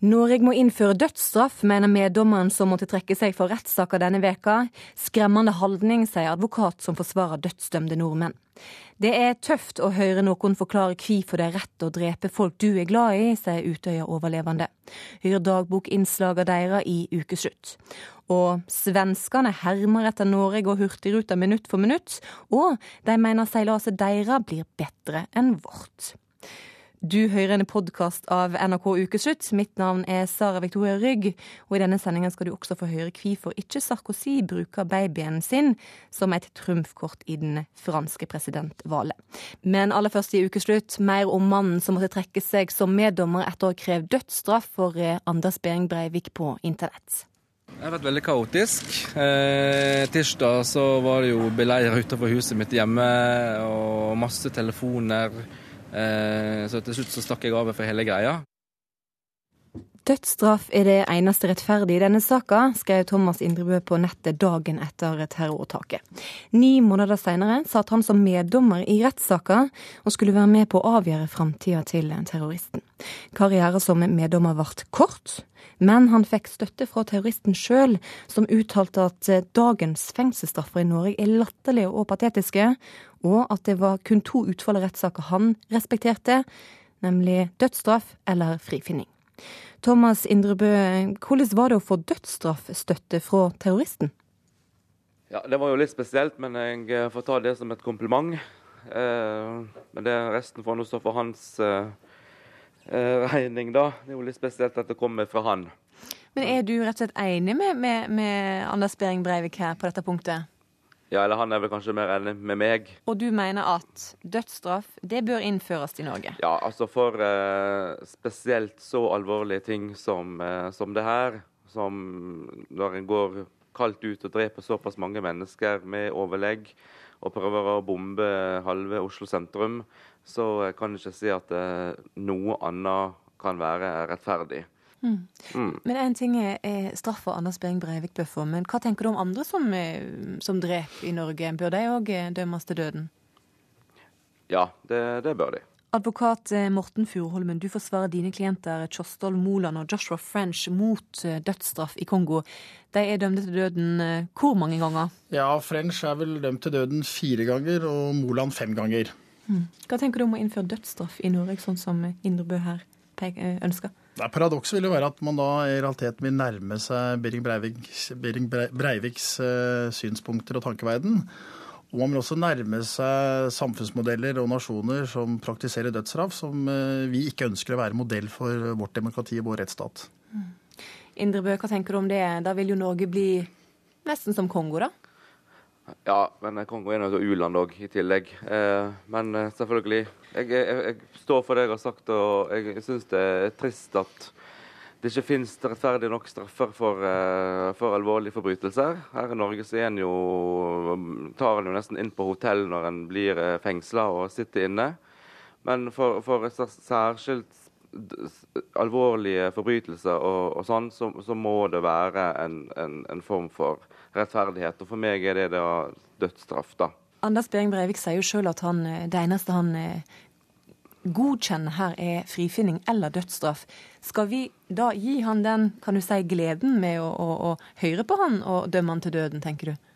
Norge må innføre dødsstraff, mener meddommeren som måtte trekke seg for rettssaka denne veka. Skremmende holdning, sier advokat som forsvarer dødsdømte nordmenn. Det er tøft å høre noen forklare hvorfor det er rett å drepe folk du er glad i, sier Utøya-overlevende. Hør dagbokinnslagene deres i ukeslutt. Og svenskene hermer etter Norge og Hurtigruta minutt for minutt, og de mener seilaset deres blir bedre enn vårt. Du hører en podkast av NRK Ukeslutt. Mitt navn er Sara Victoria Rygg, og i denne sendingen skal du også få høre hvorfor ikke Sarkozy bruker babyen sin som et trumfkort i den franske presidentvalget. Men aller først i Ukeslutt, mer om mannen som måtte trekke seg som meddommer etter å ha krevd dødsstraff for eh, Anders Behring Breivik på internett. Det har vært veldig kaotisk. Eh, tirsdag så var det jo beleirer utenfor huset mitt hjemme, og masse telefoner. Eh, så til slutt så stakk jeg av for hele greia. Dødsstraff er det eneste rettferdige i denne saka, skrev Thomas Indrebø på nettet dagen etter terroråtaket. Ni måneder senere satt han som meddommer i rettssaka, og skulle være med på å avgjøre framtida til terroristen. Karrieren som meddommer ble kort, men han fikk støtte fra terroristen sjøl, som uttalte at dagens fengselsstraffer i Norge er latterlige og patetiske, og at det var kun to utfall av rettssaker han respekterte, nemlig dødsstraff eller frifinning. Thomas Indrebø, hvordan var det å få dødsstraffstøtte fra terroristen? Ja, Det var jo litt spesielt, men jeg får ta det som et kompliment. Eh, men det resten får nå stå for hans eh, eh, regning, da. Det er jo litt spesielt at det kommer fra han. Men er du rett og slett enig med, med, med Anders Behring Breivik her på dette punktet? Ja, eller han er vel kanskje mer enig med meg. Og du mener at dødsstraff, det bør innføres i Norge? Ja, altså for eh, spesielt så alvorlige ting som, eh, som det her, som når en går kaldt ut og dreper såpass mange mennesker med overlegg og prøver å bombe halve Oslo sentrum, så kan jeg ikke si at eh, noe annet kan være rettferdig. Mm. Mm. Men én ting er, er straffa Anders Behring Breivik Bøffer, men hva tenker du om andre som, eh, som dreper i Norge? Bør de òg eh, dømmes til døden? Ja, det, det bør de. Advokat eh, Morten Furuholmen, du forsvarer dine klienter Tjostol Moland og Joshua French mot dødsstraff i Kongo. De er dømt til døden hvor mange ganger? Ja, French er vel dømt til døden fire ganger, og Moland fem ganger. Mm. Hva tenker du om å innføre dødsstraff i Norge, sånn som Indrebø her ønsker? Paradokset vil jo være at man da i realiteten vil nærme seg Behring Breiviks, Breiviks uh, synspunkter og tankeverden. Og man vil også nærme seg samfunnsmodeller og nasjoner som praktiserer dødsstraff, som uh, vi ikke ønsker å være modell for vårt demokrati og vår rettsstat. Mm. Indre Bø, hva tenker du om det? Da vil jo Norge bli nesten som Kongo, da? Ja, men Kongo er et u-land òg, i tillegg. Eh, men eh, selvfølgelig. Jeg, jeg, jeg, står for det jeg har sagt, og jeg syns det er trist at det ikke finnes rettferdig nok straffer for, uh, for, alvorlige forbrytelser. Her i Norge så en jo, tar en jo nesten inn på hotell når en blir uh, fengsla og sitter inne. Men for, for særskilt alvorlige forbrytelser og, og sånn, så, så, må det være en, en, en, form for rettferdighet. Og for meg er det da dødsstraff, da. Anders Behring Breivik sier jo sjøl at han, det eneste han eh, godkjenner her, er frifinning eller dødsstraff. Skal vi da gi han den kan du si, gleden med å, å, å høre på han og dømme han til døden, tenker du?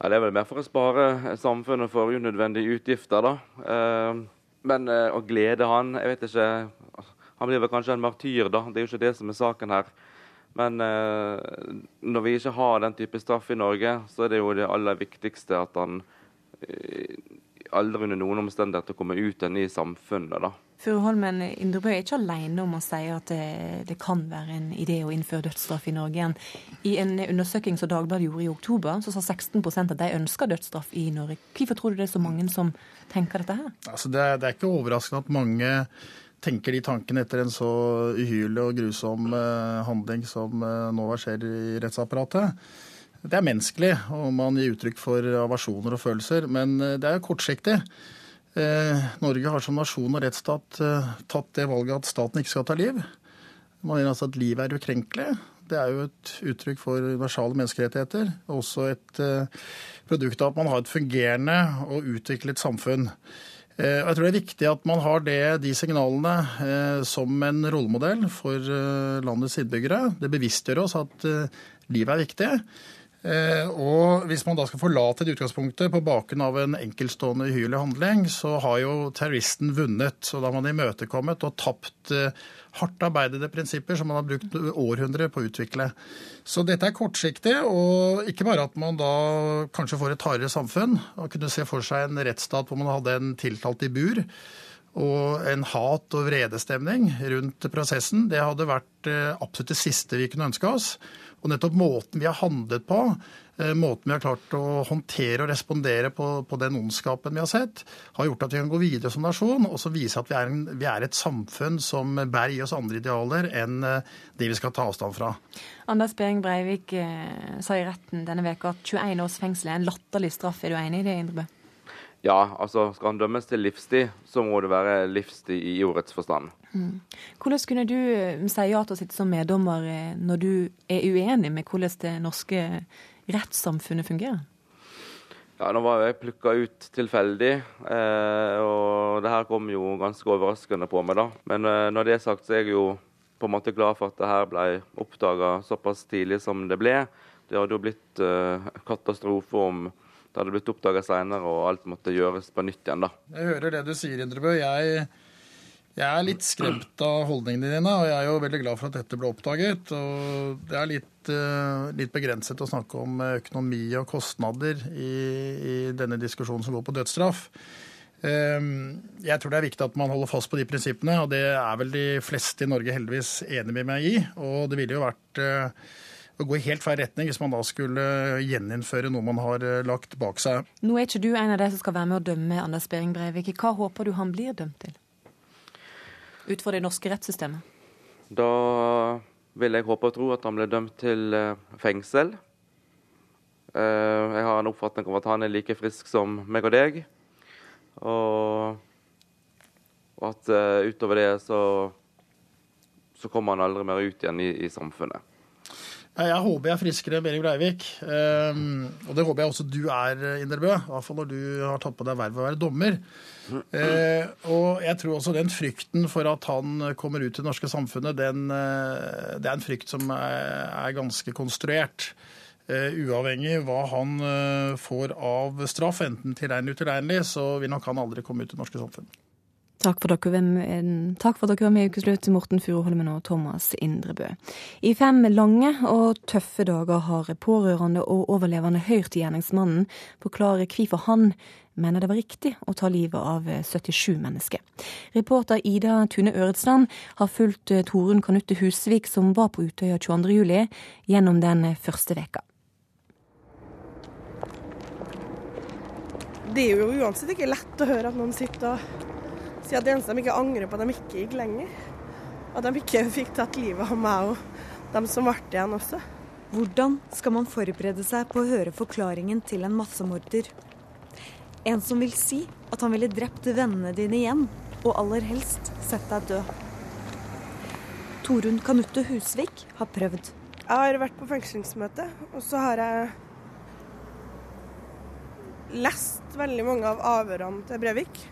Ja, Det er vel mer for å spare samfunnet for unødvendige utgifter, da. Eh, men eh, å glede han Jeg vet ikke. Han blir vel kanskje en martyr, da. Det er jo ikke det som er saken her. Men eh, når vi ikke har den type straff i Norge, så er det jo det aller viktigste at han eh, aldri under noen omstendigheter kommer ut igjen i samfunnet. da. Furuholmen Indrebø er ikke alene om å si at det, det, kan være en idé å innføre dødsstraff i Norge igjen. I en undersøking som Dagbladet gjorde i oktober, så sa 16% at de ønsker dødsstraff i Norge. Hvorfor tror du det er så mange som tenker dette her? Altså det, det er ikke overraskende at mange tenker de tankene etter en så uhyrlig og grusom eh, handling som eh, nå skjer i rettsapparatet. Det er menneskelig, og man gir uttrykk for avasjoner og følelser, men eh, det er kortsiktig. Norge har som nasjon og rettsstat tatt det valget at staten ikke skal ta liv. Man mener altså at livet er ukrenkelig. Det er jo et uttrykk for universale menneskerettigheter. Også et produkt av at man har et fungerende og utviklet samfunn. Eh, og jeg tror det er viktig at man har det, de signalene eh, som en rollemodell for eh, landets innbyggere. Det bevisstgjør oss at livet er viktig. Og hvis man da skal forlate det utgangspunktet på bakgrunn av en enkeltstående uhyrlig handling, så har jo terroristen vunnet. Så da har man imøtekommet og tapt hardt arbeidede prinsipper som man har brukt århundrer på å utvikle. Så dette er kortsiktig, og ikke bare at man da kanskje får et hardere samfunn. og kunne se for seg en rettsstat hvor man hadde en tiltalt i bur og en hat- og vredestemning rundt prosessen. Det hadde vært eh, absolutt det siste vi kunne ønske oss. Og nettopp måten vi har handlet på, Eh, måten vi har klart å håndtere og respondere på, på, den ondskapen vi har sett, har gjort at vi kan gå videre som nasjon og så vise at vi er, en, vi er et samfunn som bærer i oss andre idealer enn eh, de vi skal ta avstand fra. Anders Behring Breivik eh, sa i retten denne veka at 21 års fengsel er en latterlig straff. Er du enig i det, Indrebø? Ja, altså skal han dømmes til livstid, så må det være livstid i ordets forstand. Mm. Hvordan kunne du eh, si ja til å sitte som meddommer når du er uenig med hvordan det norske rettssamfunnet fungerer? Ja, Nå var jeg plukka ut tilfeldig, eh, og det her kom jo ganske overraskende på meg. da. Men eh, når det er sagt, så er jeg jo på en måte glad for at det her ble oppdaga såpass tidlig som det ble. Det hadde jo blitt eh, katastrofe om det hadde blitt oppdaga seinere og alt måtte gjøres på nytt igjen. da. Jeg hører det du sier, Indrebø. Jeg jeg er litt skremt av holdningene dine, og jeg er jo veldig glad for at dette ble oppdaget. og Det er litt, uh, litt begrenset å snakke om økonomi og kostnader i, i denne diskusjonen som går på dødsstraff. Um, jeg tror det er viktig at man holder fast på de prinsippene, og det er vel de fleste i Norge heldigvis enig med meg i. Og det ville jo vært uh, å gå i helt feil retning hvis man da skulle gjeninnføre noe man har lagt bak seg. Nå er ikke du en av de som skal være med å dømme Anders Behring Breivik. Hva håper du han blir dømt til? Ut fra det norske rettssystemet? Da vil jeg håpe og tro at han ble dømt til eh, fengsel. Eh, jeg har en oppfatning om at han er like frisk som meg og deg. Og, at uh, utover det så, så kommer han aldri mer ut igjen i, i samfunnet. Jeg håper jeg er friskere enn Behring Breivik. Um, og det håper jeg også du er, Inderbø. I hvert fall når du har tatt på deg vervet å være dommer. Uh, og jeg tror også den frykten for at han kommer ut til det norske samfunnet, den, uh, det er en frykt som er, er ganske konstruert. Uh, uavhengig hva han får av straff, enten tilregnelig utilregnelig, så vil nok han aldri komme ut til det norske samfunn. Takk for, dere, takk for dere var med i Ukeslutt, Morten Furuholmen og Thomas Indrebø. I fem lange og tøffe dager har pårørende og overlevende hørt gjerningsmannen forklare hvorfor han mener det var riktig å ta livet av 77 mennesker. Reporter Ida Tune Øretsland har fulgt Torunn Kanutte Husvik, som var på Utøya 22.07, gjennom den første veka. Det er jo uansett ikke lett å høre at noen sitter og Si at det eneste de ikke angrer på at de ikke gikk lenger. At de ikke fikk tatt livet av meg og dem som ble igjen også. Hvordan skal man forberede seg på å høre forklaringen til en massemorder? En som vil si at han ville drept vennene dine igjen, og aller helst sett deg død. Torunn Kanutte Husvik har prøvd. Jeg har vært på fengslingsmøte, og så har jeg lest veldig mange av avhørene til Brevik.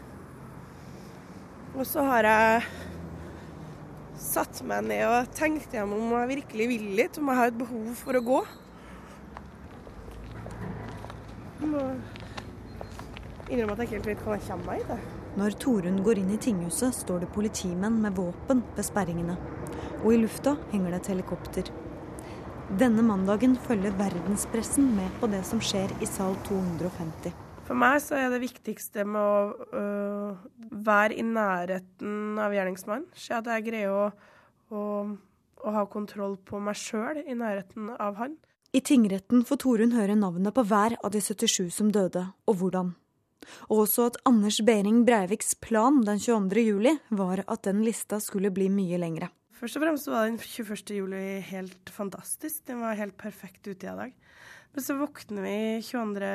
Og så har jeg satt meg ned og tenkt gjennom om jeg virkelig vil litt, om jeg har et behov for å gå. Jeg må innrømme at jeg ikke helt vet hva jeg kommer meg i. Når Torunn går inn i tinghuset, står det politimenn med våpen ved sperringene. Og i lufta henger det et helikopter. Denne mandagen følger verdenspressen med på det som skjer i sal 250. For meg så er det viktigste med å øh, være i nærheten av gjerningsmannen. Se at jeg greier å, å, å ha kontroll på meg sjøl i nærheten av han. I tingretten får Torunn høre navnet på hver av de 77 som døde, og hvordan. Og også at Anders Behring Breiviks plan den 22. juli var at den lista skulle bli mye lengre. Først og fremst var den 21. juli helt fantastisk. Den var helt perfekt ute i dag. Men så våkner vi 22.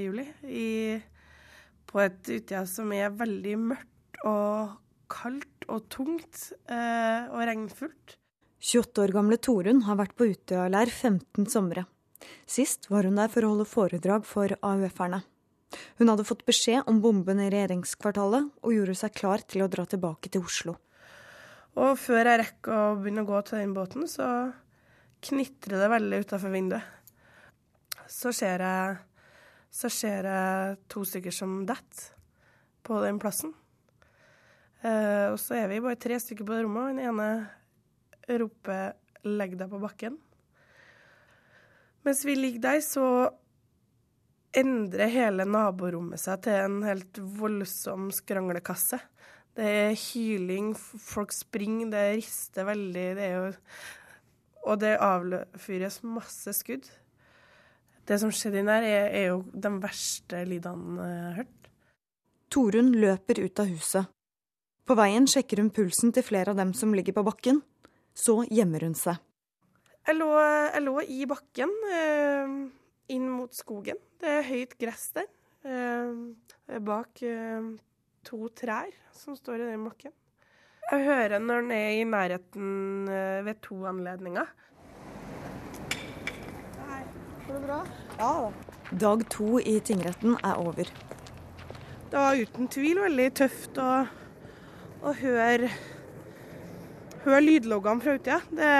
juli i, på et Utøya som er veldig mørkt og kaldt og tungt eh, og regnfullt. 28 år gamle Torunn har vært på Utøya-leir 15 somre. Sist var hun der for å holde foredrag for AUF-erne. Hun hadde fått beskjed om bomben i regjeringskvartalet og gjorde seg klar til å dra tilbake til Oslo. Og før jeg rekker å begynne å gå til den båten, så knitrer det veldig utafor vinduet. Så ser jeg, så ser jeg to stykker som detter på den plassen. Eh, og så er vi bare tre stykker på det rommet, den ene roper 'legg deg på bakken'. Mens vi ligger der, så endrer hele naborommet seg til en helt voldsom skranglekasse. Det er hyling, folk springer, det rister veldig. Det er jo Og det avfyres masse skudd. Det som skjedde inn der, er, er jo de verste lydene jeg har hørt. Torunn løper ut av huset. På veien sjekker hun pulsen til flere av dem som ligger på bakken. Så gjemmer hun seg. Jeg lå, jeg lå i bakken. Eh, inn mot skogen. Det er høyt gress der. Eh, bak eh, to trær som står i den bakken. Jeg hører når den er i nærheten eh, ved to anledninger. Går det bra? Ja da. Dag to i tingretten er over. Det var uten tvil veldig tøft å, å høre, høre lydloggene fra utsida. Det,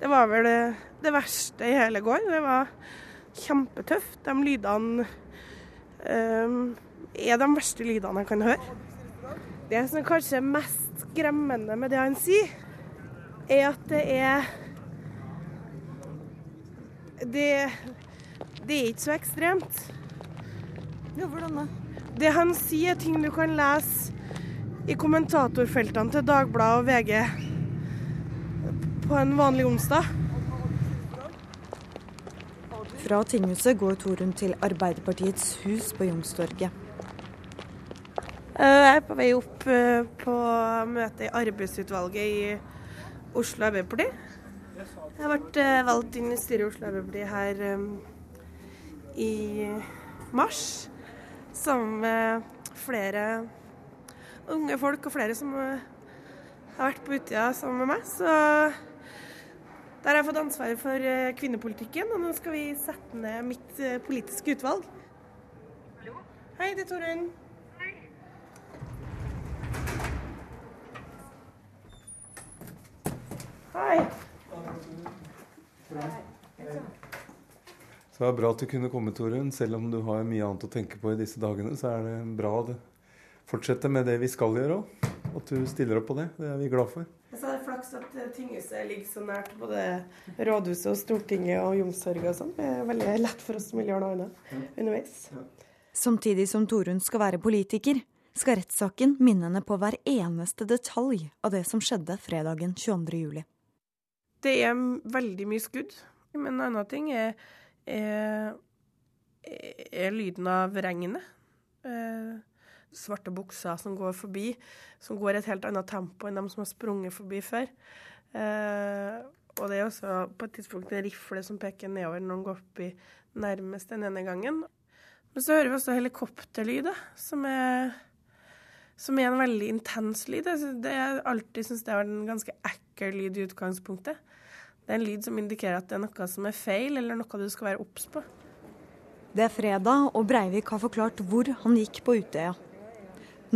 det var vel det, det verste i hele går. Det var kjempetøft. De lydene um, er de verste lydene jeg kan høre. Det som kanskje er mest skremmende med det han sier, er at det er Det, det er ikke så ekstremt. Ja, hvordan da? Det han sier, er ting du kan lese i kommentatorfeltene til Dagbladet og VG på en vanlig onsdag. Fra tinghuset går Torunn til Arbeiderpartiets hus på Youngstorget. Eh, Jeg er på vei opp eh, på møte i arbeidsutvalget i Oslo Arbeiderparti. Jeg har vært eh, valgt inn i styret i Oslo Arbeiderparti her um, i mars. Sammen med flere unge folk og flere som uh, har vært på Utøya sammen med meg. Så der har jeg fått ansvaret for uh, kvinnepolitikken, og nå skal vi sette ned mitt uh, politiske utvalg. Hallo? Hei, det er Torunn. Hei. Så det er bra at du kunne komme, Torunn. Selv om du har mye annet å tenke på i disse dagene, så er det bra å fortsette med det vi skal gjøre òg. At du stiller opp på det. Det er vi glad for. Så er det flaks at eh, tinghuset ligger så nært både rådhuset og Stortinget og Youngstorget og sånn. Det er veldig lett for oss som vil gjøre noe annet underveis. Samtidig som Torunn skal være politiker, skal rettssaken minne henne på hver eneste detalj av det som skjedde fredagen 22. Det er veldig mye skudd, men en annen ting er, er, er lyden av regnet. Eh, svarte bukser som går forbi, som går i et helt annet tempo enn de som har sprunget forbi før. Eh, og det er også på et tidspunkt en rifle som peker nedover når den går forbi nærmest den ene gangen. Men så hører vi også helikopterlyder, som er, som er en veldig intens lyd. Jeg synes- Det er alltid syns det har vært en ganske ekkel lyd i utgangspunktet. Det er en lyd som indikerer at det er noe som er feil, eller noe du skal være obs på. Det er fredag, og Breivik har forklart hvor han gikk på Utøya.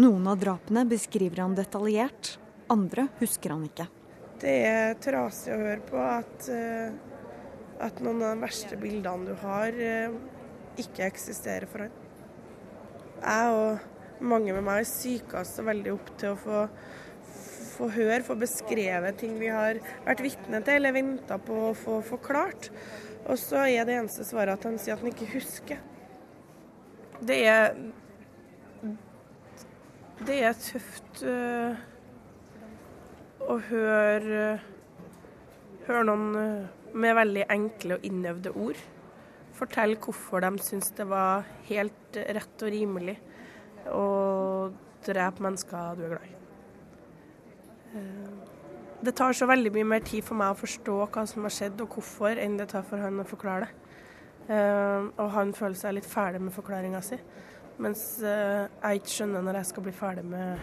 Noen av drapene beskriver han detaljert, andre husker han ikke. Det er trasig å høre på at, eh, at noen av de verste bildene du har, eh, ikke eksisterer for han. Jeg og mange med meg psyka oss veldig opp til å få, få høre, få beskrevet ting vi har vært vitne til eller venta på å få forklart. Og så er det eneste svaret at han sier at han ikke husker. Det er Det er tøft uh, å høre Høre noen eh, med veldig enkle og innøvde ord fortelle hvorfor de syns det var helt rett og rimelig å drepe mennesker du er glad i. Eh, Det tar så veldig mye mer tid for meg å forstå hva som har skjedd og hvorfor, enn det tar for han å forklare det. Eh, Og han føler seg litt ferdig med forklaringa si, mens eh, jeg ikke skjønner når jeg skal bli ferdig med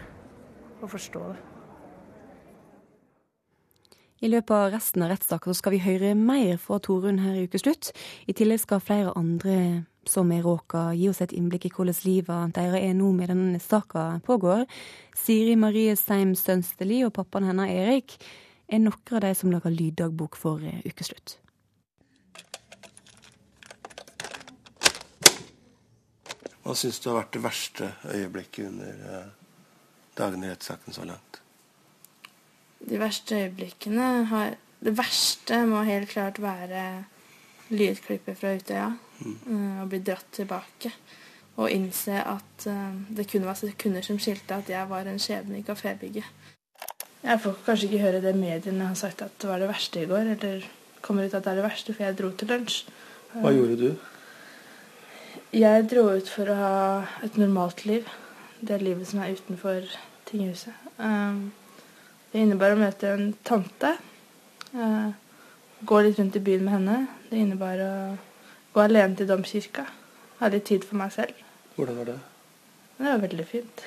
å forstå det. I løpet av resten av rettssaken skal vi høre mer fra Torunn her i Ukeslutt. I tillegg skal flere andre som er råka, gi oss et innblikk i hvordan livet deres er nå med denne saka pågår. Siri Marie Seim Sønsteli og pappaen hennes Erik er noen av de som lager lyddagbok for eh, Ukeslutt. Hva syns du har vært det verste øyeblikket under eh, dagene i rettssaken så langt? De verste øyeblikkene har Det verste må helt klart være lydklippet fra Utøya. Mm. Og bli dratt tilbake. Og innse at uh, det kun var sekunder som skilte at jeg var en skjebne i kafébygget. Jeg får kanskje ikke høre det mediene har sagt at det var det verste i går. Eller kommer ut at det er det verste, for jeg dro til lunsj. Hva gjorde du? Jeg dro ut for å ha et normalt liv. Det livet som er utenfor tinghuset. Um, det innebar å møte en tante. Uh, gå litt rundt i byen med henne. Det innebar å gå alene til domkirka. Ha litt tid for meg selv. Hvordan var det? Det var veldig fint.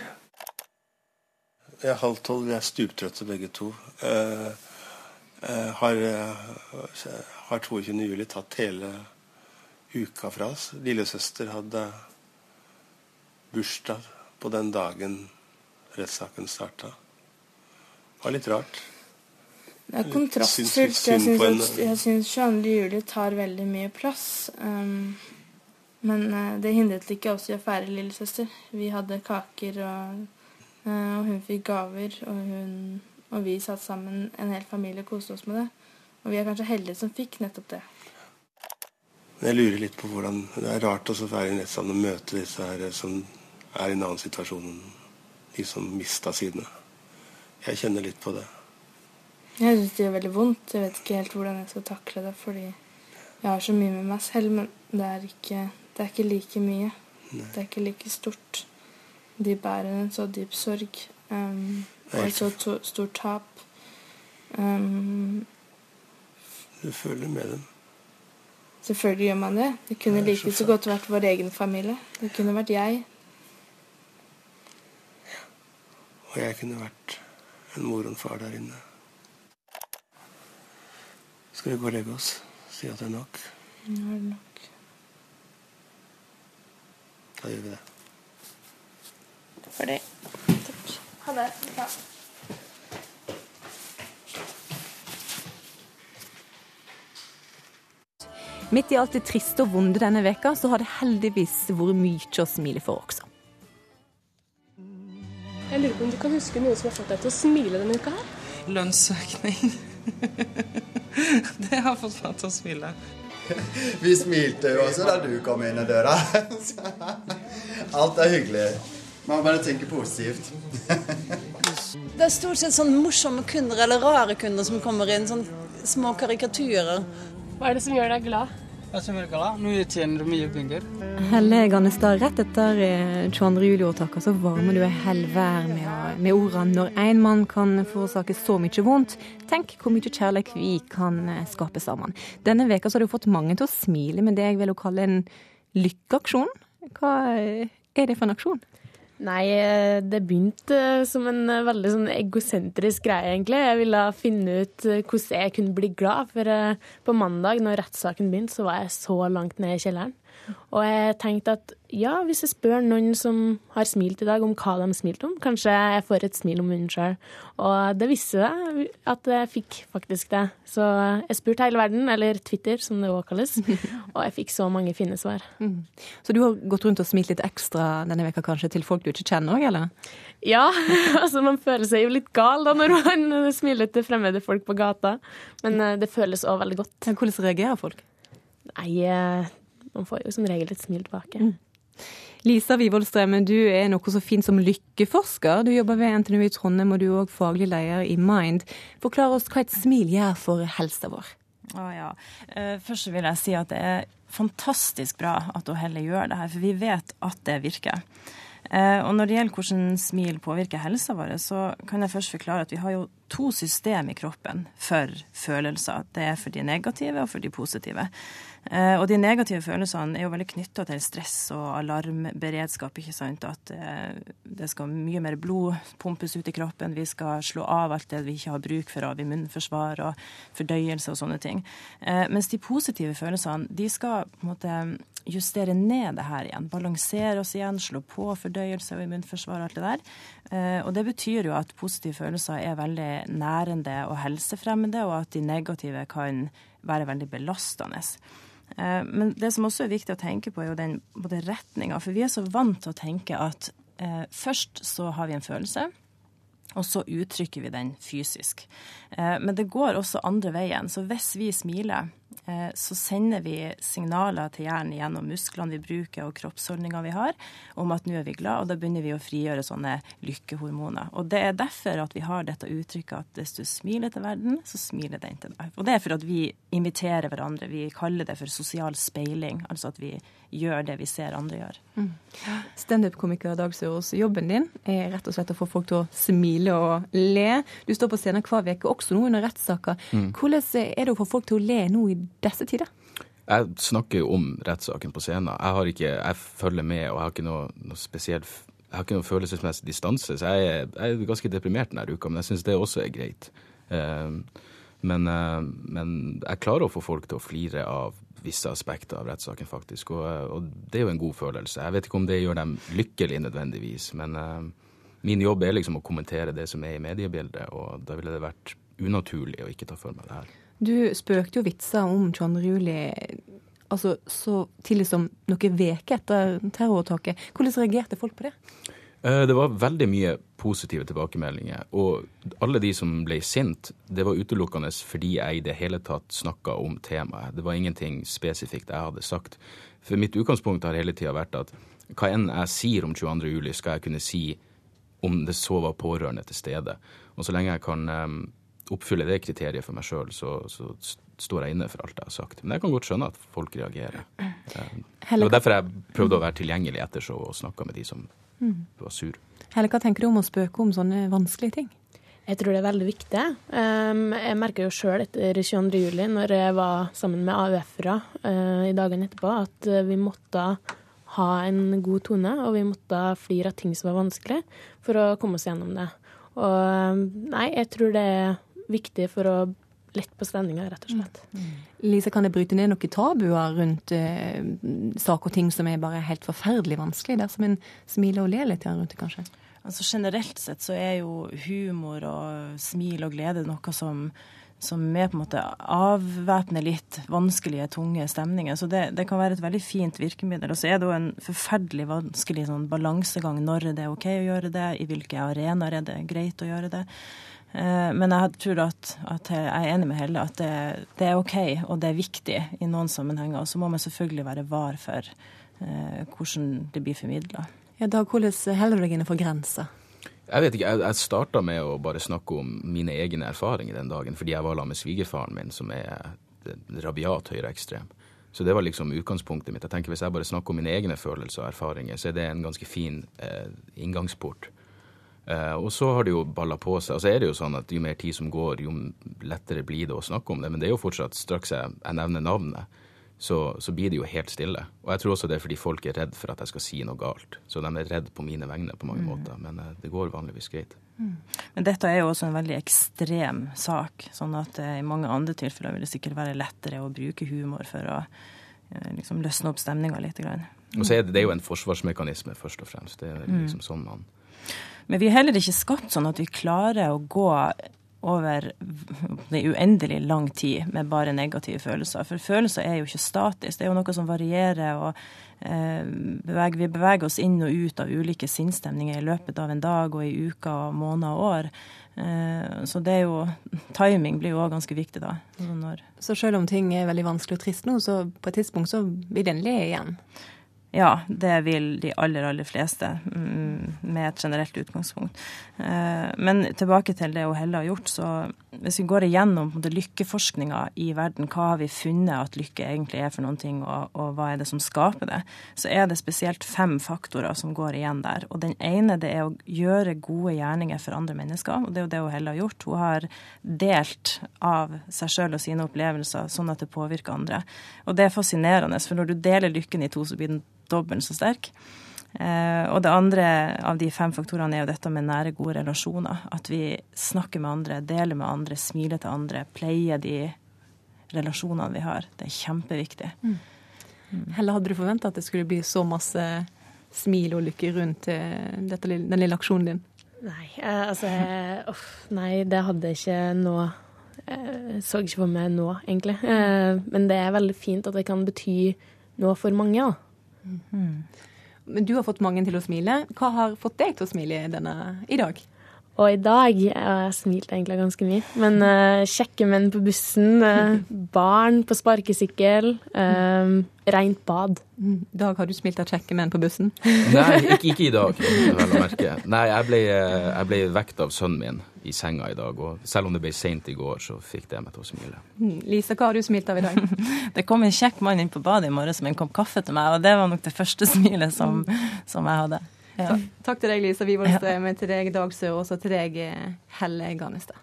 Jeg er halv tolv, vi er stuptrøtte begge to. Uh, uh, har, har 22. juli tatt hele uka fra oss. Lillesøster hadde bursdag på den dagen rettssaken starta. Det var litt rart. Det er kontrastfylt. Jeg syns 22. juli tar veldig mye plass. Um, men uh, det hindret ikke oss i å feire lillesøster. Vi hadde kaker, og, uh, og hun fikk gaver. Og, hun, og vi satt sammen, en hel familie, og koste oss med det. Og vi er kanskje heldige som fikk nettopp det. Jeg lurer litt på hvordan Det er rart å feire en og møte disse her som er i en annen situasjon enn de som mista sine. Jeg kjenner litt på det. Jeg syns det gjør veldig vondt. Jeg vet ikke helt hvordan jeg skal takle det, fordi jeg har så mye med meg selv, men det er ikke, det er ikke like mye. Nei. Det er ikke like stort. De bærer en så dyp sorg um, og et så to, stort tap. Um, du føler med dem? Selvfølgelig gjør man det. Det kunne like så godt vært vår egen familie. Det kunne vært jeg. Og jeg kunne vært en mor og en far der inne. Skal vi gå og legge oss? Si at det er nok? Nå er det nok. Da gjør vi det. For det. Takk. Ha det. Ja. Midt i alt det triste og vonde denne veka, så har det heldigvis vært mye å smile for også. Lurer på om du kan huske noe som har fått deg til å smile denne uka her? Lønnsøkning. det har fått meg til å smile. Vi smilte jo også da du kom inn i døra. Alt er hyggelig. Man bare tenker positivt. det er stort sett sånn morsomme kunder eller rare kunder som kommer inn. Sånn små karikaturer. Hva er det som gjør deg glad? Penger. Helle Gannestad, rett etter 22. Eh, juli-åtaket så varmer du ei hel vær med, med ordene 'når én mann kan forårsake så mye vondt', tenk hvor mye kjærlighet vi kan eh, skape sammen. Denne veka har du fått mange til å smile med det jeg vil kalle en lykkeaksjon. Hva er det for en aksjon? Nei, eh, det begynte som en eh, veldig sånn egosentrisk greie, egentlig. Jeg ville finne ut eh, hvordan jeg kunne bli glad. For på mandag, når rettssaken begynte, så var jeg så langt ned i kjelleren. Og jeg tenkte at ja, hvis jeg spør noen som har smilt i dag, om hva de har smilt om, kanskje jeg får et smil om munnen sjøl. Og det visste jeg at jeg fikk faktisk det. Så jeg spurte hele verden, eller Twitter som det òg kalles, og jeg fikk så mange fine svar. Mm. Så du har gått rundt og smilt litt ekstra denne veka kanskje til folk du ikke kjenner òg, eller? Ja, altså man føler seg jo litt gal da når man smiler til fremmede folk på gata. Men eh, det føles òg veldig godt. Hvordan reagerer folk? Nei, eh, man får jo som regel et smil tilbake. Mm. Lisa Wivoldstrøm, du er noe så fint som lykkeforsker. Du jobber ved NTNU i Trondheim, og du er òg faglig leder i Mind. Forklar oss hva et smil gjør for helsa vår. Å ja. Eh, først vil jeg si at det er fantastisk bra at Helle gjør det her, for vi vet at det virker. Eh, og når det gjelder hvordan smil påvirker helsa vår, så kan jeg først forklare at vi har jo to system i kroppen for følelser. Det er for de negative og for de positive. Eh, og de negative følelsene er jo veldig knytta til stress og alarmberedskap. ikke sant? At eh, det skal mye mer blod pumpes ut i kroppen. Vi skal slå av alt det vi ikke har bruk for av immunforsvar og fordøyelse og sånne ting. Eh, mens de positive følelsene de skal på en måte justere ned det her igjen. Balansere oss igjen, slå på fordøyelse og immunforsvar og alt det der. Og det betyr jo at positive følelser er veldig nærende og helsefremmende, og at de negative kan være veldig belastende. Eh, men det som også er viktig å tenke på, er jo den både retninga. For vi er så vant til å tenke at eh, først så har vi en følelse, og så uttrykker vi den fysisk. Eh, men det går også andre veien. Så hvis vi smiler, så sender vi signaler til hjernen gjennom musklene vi bruker og kroppsholdninger vi har, om at nå er vi glad, og da begynner vi å frigjøre sånne lykkehormoner. Og det er derfor at vi har dette uttrykket at hvis du smiler til verden, så smiler den til deg. Og det er for at vi imiterer hverandre. Vi kaller det for sosial speiling, altså at vi gjør det vi ser andre gjør. Mm. Standup-komiker Dag Sørås, jobben din er rett og slett å få folk til å smile og le. Du står på scenen hver uke, også nå under rettssaker. Mm. Hvordan er det å få folk til å le nå i disse tider? Jeg snakker jo om rettssaken på scenen. Jeg, ikke, jeg, følger med, og jeg har ikke noe, noe spesielt jeg har ikke noen følelsesmessig distanse, så jeg er, jeg er ganske deprimert denne uka. Men jeg syns det også er greit. Uh, men, uh, men, jeg klarer å få folk til å flire av visse aspekter av rettssaken, faktisk. Og, og, det er jo en god følelse. Jeg vet ikke om det gjør dem lykkelige nødvendigvis, men min jobb er liksom å kommentere det som er i mediebildet, og da ville det vært unaturlig å ikke ta for meg det her. Du spøkte jo vitser om 22. juli altså så tidlig som noen uker etter terroråtaket. Hvordan reagerte folk på det? Eh, det var veldig mye positive tilbakemeldinger. Og alle de som ble sint, det var utelukkende fordi jeg i det hele tatt snakka om temaet. Det var ingenting spesifikt jeg hadde sagt. For mitt utgangspunkt har hele tida vært at hva enn jeg sier om 22.07, skal jeg kunne si om det så var pårørende til stede. Og så lenge jeg kan um, oppfyller det kriteriet for meg sjøl, så, så, står jeg inne for alt jeg har sagt. Men jeg kan godt skjønne at folk reagerer. Det var derfor jeg prøvde å være tilgjengelig etter så og snakka med de som mm. var sur. Helle, hva tenker du om å spøke om sånne vanskelige ting? Jeg tror det er veldig viktig. Um, jeg merker jo sjøl etter 22. juli, når jeg var sammen med AUF-ere uh, i dagene etterpå, at uh, vi måtte ha en god tone, og vi måtte flire av ting som var vanskelig, for å komme oss gjennom det. Og um, nei, jeg tror det er viktig for å lette på stemninga, rett og slett. Mm. mm. Lise, kan det bryte ned noen tabuer rundt eh, saker og ting som er bare helt forferdelig vanskelig, dersom en smiler og ler litt rundt det, kanskje? Altså Generelt sett så er jo humor og smil og glede noe som som er på en måte avvæpner litt vanskelige, tunge stemninger. Så det, det, kan være et veldig fint virkemiddel. Og så er det jo en forferdelig vanskelig sånn balansegang når det er OK å gjøre det, i hvilke arenaer er det greit å gjøre det. Eh, men jeg tror at, at, jeg er enig med Helle at det, det, er OK og det er viktig i noen sammenhenger. Og så må man selvfølgelig være var for eh, hvordan det blir formidla. Ja, da, hvordan holder du deg innenfor grensa? Jeg vet ikke, jeg, jeg starta med å bare snakke om mine egne erfaringer den dagen, fordi jeg var sammen med svigerfaren min, som er rabiat høyreekstrem. Så det var liksom utgangspunktet mitt. Jeg tenker Hvis jeg bare snakker om mine egne følelser og erfaringer, så er det en ganske fin eh, inngangsport. Uh, og så har det jo balla på seg. Og så er det jo sånn at jo mer tid som går, jo lettere blir det å snakke om det. Men det er jo fortsatt, straks jeg, jeg nevner navnet, så, så, blir det jo helt stille. Og jeg tror også det er fordi folk er redd for at jeg skal si noe galt. Så de er redd på mine vegne på mange mm. måter. Men uh, det går vanligvis greit. Mm. Men dette er jo også en veldig ekstrem sak. Sånn at uh, i mange andre tilfeller vil det sikkert være lettere å bruke humor for å liksom løsne opp stemninga litt. Og så er det, det er jo en forsvarsmekanisme, først og fremst. Det er liksom mm. sånn man men vi er heller ikke skapt sånn at vi klarer å gå over det uendelig lang tid med bare negative følelser. For følelser er jo ikke statisk. Det er jo noe som varierer. og eh, beveger, Vi beveger oss inn og ut av ulike sinnsstemninger i løpet av en dag og i uker, og måneder og år. Eh, så det er jo Timing blir jo òg ganske viktig, da. Så selv om ting er veldig vanskelig og trist nå, så på et tidspunkt så vil den le igjen? Ja, det vil de aller, aller fleste, mm, med et generelt utgangspunkt. Eh, men tilbake til det Helle har gjort. så Hvis vi går igjennom lykkeforskninga i verden, hva har vi funnet at lykke egentlig er for noen ting, og, og, hva er det som skaper det, så er det spesielt fem faktorer som går igjen der. Og Den ene det er å gjøre gode gjerninger for andre mennesker, og det er jo det Helle har gjort. Hun har delt av seg sjøl og sine opplevelser sånn at det påvirker andre. Og det er fascinerende, for når du deler lykken i to, så blir den dobbelt så sterk. Eh, og det andre av de fem faktorene er jo dette med nære, gode relasjoner. At vi snakker med andre, deler med andre, smiler til andre, pleier de relasjonene vi har. Det er kjempeviktig. Mm. Mm. Helle, hadde du forventa at det skulle bli så masse smil og lykke rundt eh, dette, den lille aksjonen din? Nei, eh, altså Uff, Nei, det hadde jeg ikke nå. Jeg så ikke for meg nå, egentlig. Men det er veldig fint at det kan bety noe for mange. da. Mm. Men du har fått mange til å smile. Hva har fått deg til å smile denne, i dag? Og i dag Og Jeg smilte egentlig ganske mye. Men uh, kjekke menn på bussen, uh, barn på sparkesykkel, uh, rent bad. I dag har du smilt av kjekke menn på bussen? Nei, ikke, ikke i dag, vel å merke. Nei, jeg ble, jeg ble vekt av sønnen min i senga i dag. Og selv om det ble seint i går, så fikk det meg til å smile. Mm. Lisa, hva har du smilt av i dag? det kom en kjekk mann inn på badet i morges med en kopp kaffe til meg, og det var nok det første smilet som, som jeg hadde. Ja. Takk til deg, Lisa Wivoldstrøm, til deg, Dag Sør, og til deg, Helle Garnestad.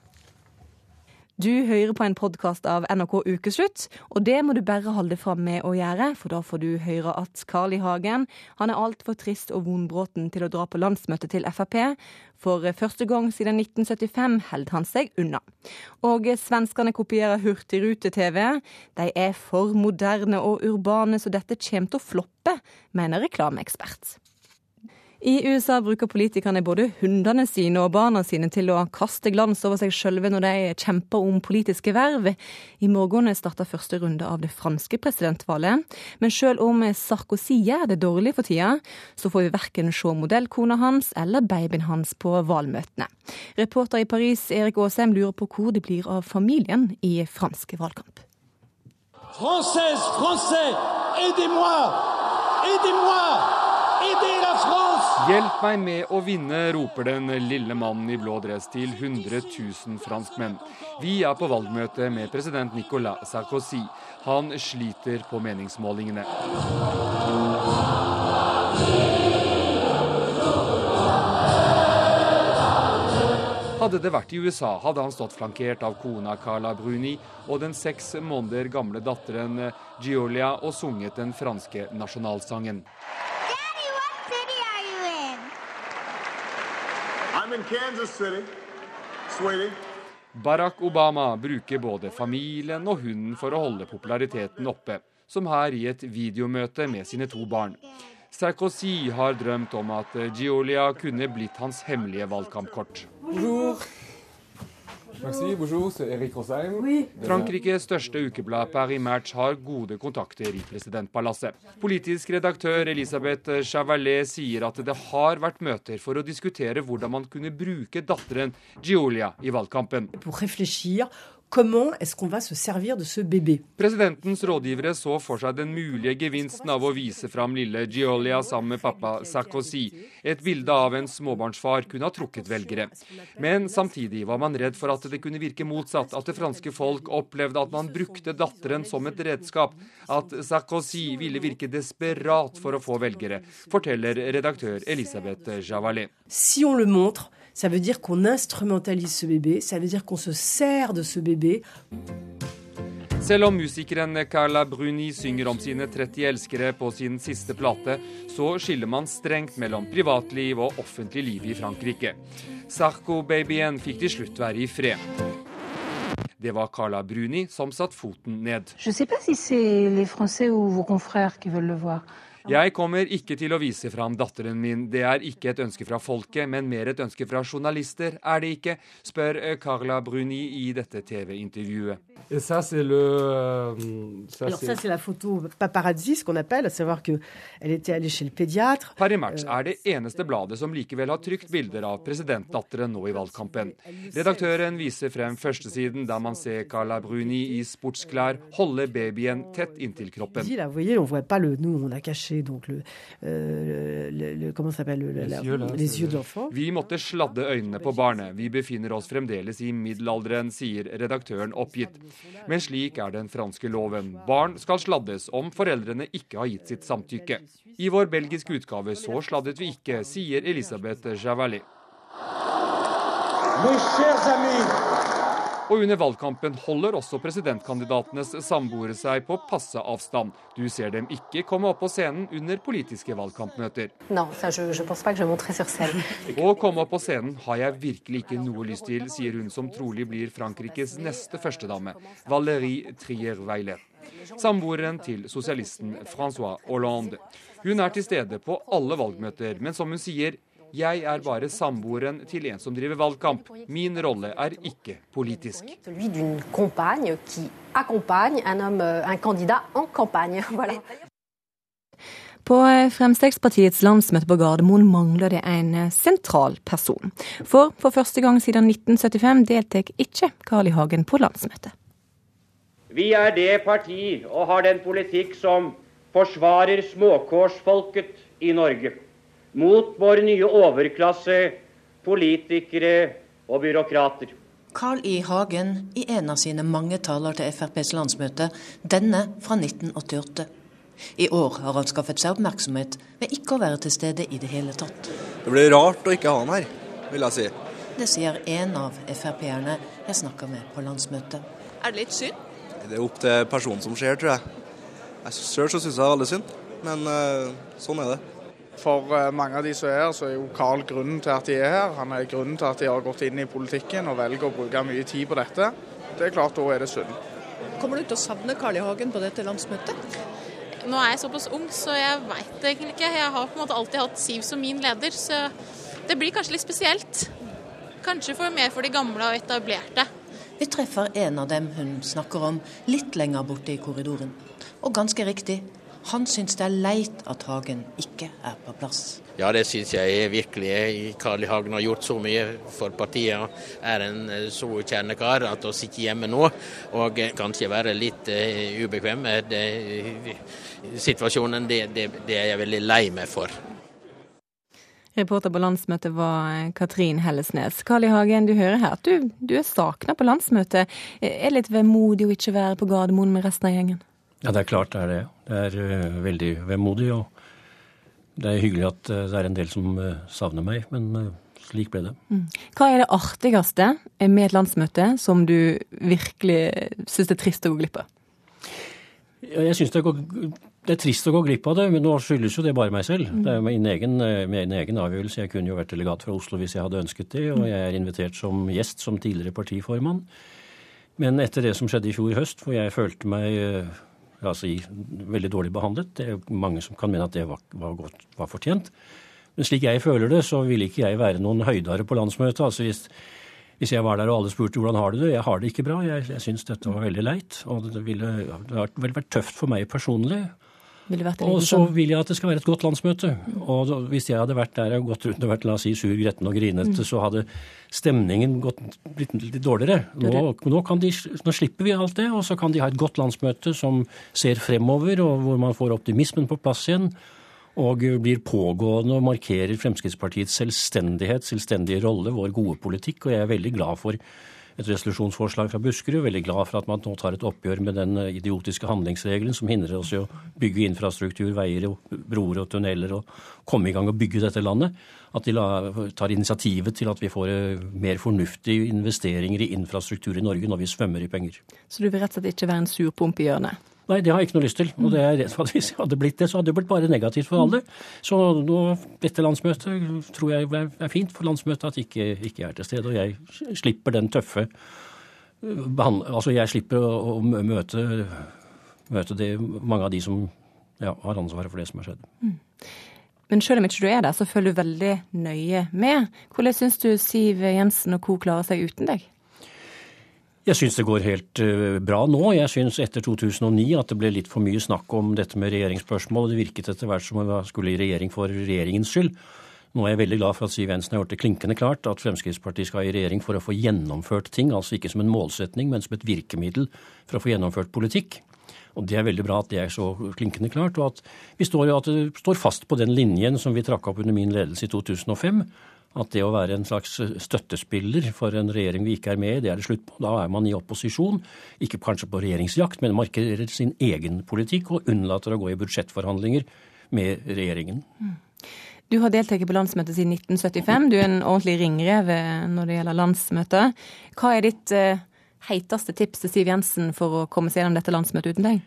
Du hører på en podkast av NRK Ukeslutt, og det må du bare holde fram med å gjøre, for da får du høre at Carl I. Hagen han er altfor trist og vondbråten til å dra på landsmøtet til Frp. For første gang siden 1975 holder han seg unna. Og svenskene kopierer Hurtigrute-TV. De er for moderne og urbane, så dette kommer til å floppe, mener reklameekspert. I USA bruker politikerne både hundene sine og barna sine til å kaste glans over seg sjølve når de kjemper om politiske verv. I morgen starter første runde av det franske presidentvalget. Men sjøl om Sarkozy gjør det dårlig for tida, så får vi verken se modellkona hans eller babyen hans på valgmøtene. Reporter i Paris Erik Aasheim lurer på hvor det blir av familien i fransk valgkamp. Française, français, aidez-moi! Aidez-moi! Hjelp meg med å vinne, roper den lille mannen i blå dress til 100 000 franskmenn. Vi er på valgmøte med president Nicolas Sarkozy. Han sliter på meningsmålingene. Hadde det vært i USA, hadde han stått flankert av kona Carla Bruni og den seks måneder gamle datteren Giolia og sunget den franske nasjonalsangen. Barack Obama bruker både familien og hunden for å holde populariteten oppe, som her i et videomøte med sine to barn. Sarkozy har drømt om at Giulia kunne blitt hans hemmelige valgkampkort. Bonjour. Merci, bonjour, c'est Rosheim. Oui. Frankrikes største ukeblad Paris Match har gode kontakter i presidentpalasset. Politisk redaktør Elisabeth Chavalet sier at det har vært møter for å diskutere hvordan man kunne bruke datteren Giulia i valgkampen. Pour Comment est-ce qu'on va se servir de ce bébé? Presidentens rådgivere så for seg den mulige gevinsten av å vise fram lille Giolia sammen med pappa Sarkozy. Et bilde av en småbarnsfar kunne ha trukket velgere. Men samtidig var man redd for at det kunne virke motsatt, at det franske folk opplevde at man brukte datteren som et redskap, at Sarkozy ville virke desperat for å få velgere, forteller redaktør Elisabeth Javalet. Si on le montre, Ça veut dire qu'on instrumentalise ce bébé, ça veut dire qu'on se sert de ce bébé. Selv om musikeren Carla Bruni synger om sine 30 elskere på sin siste plate, så skiller man strengt mellom privatliv og offentlig liv i Frankrike. Sarko-babyen fikk til slutt være i fred. Det var Carla Bruni som satte foten ned. Je sais pas si c'est les Français ou vos confrères qui veulent le voir. Jeg kommer ikke til å vise fram datteren min. Det er ikke et ønske fra folket, men mer et ønske fra journalister, er det ikke? spør eh, Carla Bruni i dette TV-intervjuet. Ça, c'est le. Ça, Alors ça, c'est la photo paparazzi, ce qu'on appelle, à savoir qu'elle était allée chez le pédiatre. Parimatch er det eneste bladet som likevel har trykt bilder av presidentdatteren nå i valgkampen. Redaktøren viser frem førstesiden der man ser Carla Bruni i sportsklær holde babyen tett inntil kroppen. Vous voyez, on voit pas le, nous, on a caché chercher donc le, euh, le, le comment s'appelle le, Les yeux, là, les yeux d'enfant. Vi måtte sladde øynene på barnet. Vi befinner oss fremdeles i middelalderen, sier redaktøren oppgitt. Men slik er den franske loven. Barn skal sladdes om foreldrene ikke har gitt sitt samtykke. I vår belgiske utgave så sladdet vi ikke, sier Elisabeth Javali. Mes chers amis, Og under valgkampen holder også presidentkandidatenes samboere seg på passe avstand. Du ser dem ikke komme opp på scenen under politiske valgkampmøter. Non, ça, je je. Å komme opp på scenen har jeg virkelig ikke noe lyst til, sier hun som trolig blir Frankrikes neste førstedame, Valérie Trier-Weiler. Samboeren til sosialisten Francois Hollande. Hun er til stede på alle valgmøter, men som hun sier, jeg er bare samboeren til en som driver valgkamp. Min rolle er ikke politisk. Euh. På Fremskrittspartiets landsmøte på Gardermoen mangler det en sentral person. For for første gang siden 1975 deltar ikke Carl I. Hagen på landsmøtet. Vi er det parti og har den politikk som forsvarer småkårsfolket i Norge mot vår nye overklasse, politikere og byråkrater. Carl I. Hagen i en av sine mange taler til FrPs landsmøte, denne fra 1988. I år har han skaffet seg oppmerksomhet ved ikke å være til stede i det hele tatt. Det blir rart å ikke ha han her, vil jeg si. Det sier en av Frp-erne jeg snakker med på landsmøtet. Er det litt synd? Det er opp til personen som ser, tror jeg. jeg Sjøl syns jeg det er veldig synd, men eh, sånn er det. For eh, mange av de som er her, så er jo Carl grunnen til at de er her. Han er grunnen til at de har gått inn i politikken og velger å bruke mye tid på dette. Det er klart, da er det synd. Kommer du til å savne Carl I. Hagen på dette landsmøtet? Nå er jeg såpass ung, så jeg veit egentlig ikke. Jeg har på en måte alltid hatt Siv som min leder, så det blir kanskje litt spesielt. Kanskje for mer for de gamle og etablerte. Vi treffer en av dem hun snakker om, litt lenger borte i korridoren. Og ganske riktig, han syns det er leit at Hagen ikke er på plass. Ja, det syns jeg virkelig. Carl I. Hagen har gjort så mye for partiet. og Er en eh, så kjernekar at å sitte hjemme nå og eh, kanskje være litt uh, ubekvem med situasjonen, det, det, det er jeg veldig lei meg for. Reporter på landsmøtet var Katrin Hellesnes. Carl I. Hagen, du hører her at du, du er savna på landsmøtet. Er det litt vemodig å ikke være på Gardermoen med resten av gjengen? Ja, det er klart det er det. Det er uh, veldig vemodig. Og det er hyggelig at uh, det er en del som uh, savner meg, men slik ble det. Mm. Hva er det artigste med et landsmøte som du virkelig syns er trist å gå glipp av? Jeg syns det, det, er trist å gå glipp av det, men nå skyldes jo det bare meg selv. Det er min egen, min egen avgjørelse. Jeg kunne jo vært delegat fra Oslo hvis jeg hadde ønsket det, og jeg er invitert som gjest som tidligere partiformann. Men etter det som skjedde i fjor høst, hvor jeg følte meg altså, veldig dårlig behandlet. Det er mange som kan mene at det var, var, godt, var fortjent. Men slik jeg føler det, så ville ikke jeg være noen høydare på landsmøtet. Altså hvis, hvis jeg var der og alle spurte hvordan har du det, jeg har det ikke bra. Jeg, jeg syns dette var veldig leit. Og det ville det har vært tøft for meg personlig. Og så vil jeg at det skal være et godt landsmøte. Og hvis jeg hadde vært der og gått rundt og vært la oss si, sur, gretten og grinete, mm. så hadde stemningen gått, blitt litt dårligere. Nå, nå, de, nå, slipper vi alt det, og så kan de ha et godt landsmøte som ser fremover, og hvor man får optimismen på plass igjen. Og blir pågående og markerer Fremskrittspartiets selvstendighet, selvstendige rolle, vår gode politikk. Og jeg er veldig glad for et resolusjonsforslag fra Buskerud. Veldig glad for at man nå tar et oppgjør med den idiotiske handlingsregelen som hindrer oss i å bygge infrastruktur, veier, og broer og tunneler og komme i gang og bygge dette landet. At de tar initiativet til at vi får mer fornuftige investeringer i infrastruktur i Norge når vi svømmer i penger. Så du vil rett og slett ikke være en surpomp i hjørnet? Nei, det har jeg ikke noe lyst til. Og det er redd for at hvis jeg hadde blitt det, så hadde det blitt bare negativt for alle. Så nå, dette landsmøtet tror jeg er fint for landsmøtet at ikke, ikke er til stede. Og jeg slipper den tøffe Altså jeg slipper å møte, møte det, mange av de som ja, har ansvaret for det som har skjedd. Mm. Men selv om ikke du er der, så følger du veldig nøye med. Hvordan syns du Siv Jensen og co. klarer seg uten deg? Jeg syns det går helt uh, bra nå. Jeg syns etter 2009 at det ble litt for mye snakk om dette med regjeringsspørsmål. og Det virket etter hvert som om man skulle i regjering for regjeringens skyld. Nå er jeg veldig glad for at Siv Jensen har gjort det klinkende klart at Fremskrittspartiet skal i regjering for å få gjennomført ting, altså ikke som en målsetning, men som et virkemiddel for å få gjennomført politikk. Og Det er veldig bra at det er så klinkende klart, og at vi står, at vi står fast på den linjen som vi trakk opp under min ledelse i 2005. At det å være en slags støttespiller for en regjering vi ikke er med i, det er det slutt på. Da er man i opposisjon. Ikke kanskje på regjeringsjakt, men markerer sin egen politikk og unnlater å gå i budsjettforhandlinger med regjeringen. Mm. Du har deltatt på landsmøtet siden 1975. Du er en ordentlig ringrev eh, når det gjelder landsmøtet. Hva er ditt uh, heiteste tips til Siv Jensen for å komme seg gjennom dette landsmøtet uten deg?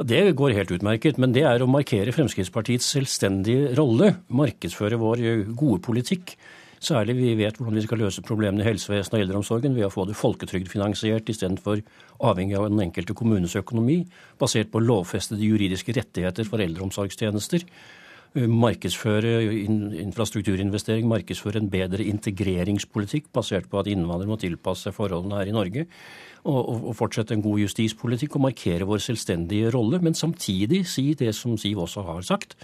Det går helt utmerket, men det er å markere Fremskrittspartiets selvstendige rolle. Markedsføre vår eh, gode politikk. Særlig vi vet hvordan vi skal løse problemene i helsevesenet og eldreomsorgen ved å få det folketrygdfinansiert istedenfor avhengig av den enkelte kommunes økonomi, basert på lovfestede juridiske rettigheter for eldreomsorgstjenester markedsføre infrastrukturinvestering, markedsføre en bedre integreringspolitikk basert på at innvandrere må tilpasse seg forholdene her i Norge. Og, og, fortsette en god justispolitikk og markere vår selvstendige rolle, men samtidig si det som Siv også har sagt,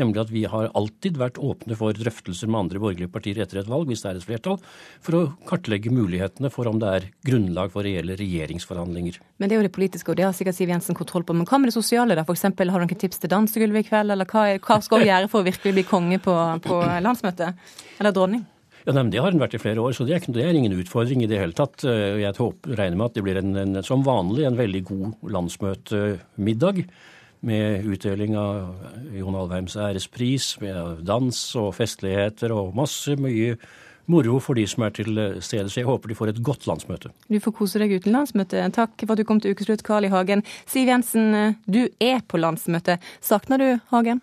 Nemlig at vi har alltid vært åpne for drøftelser med andre borgerlige partier etter et valg, hvis det er et flertall, for å kartlegge mulighetene for om det er grunnlag for reelle regjeringsforhandlinger. Men det er jo det politiske, og det har sikkert Siv Jensen kontroll på. Men hva med det sosiale, da? F.eks. har du noen tips til dansegulvet i kveld, eller hva, hva skal du gjøre for å virkelig bli konge på, på landsmøtet? Eller dronning? Ja, nei, Det har den vært i flere år, så det er, det er, ingen utfordring i det hele tatt. Jeg håper, regner med at det blir en, en, som vanlig en veldig god landsmøtemiddag med utdeling av Jon Alvheims ærespris, med dans og festligheter og masse mye moro for de som er til stede. Så jeg håper de får et godt landsmøte. Du får kose deg uten landsmøte. Takk for at du kom til Ukeslutt, Carl I. Hagen. Siv Jensen, du er på landsmøte. Savner du Hagen?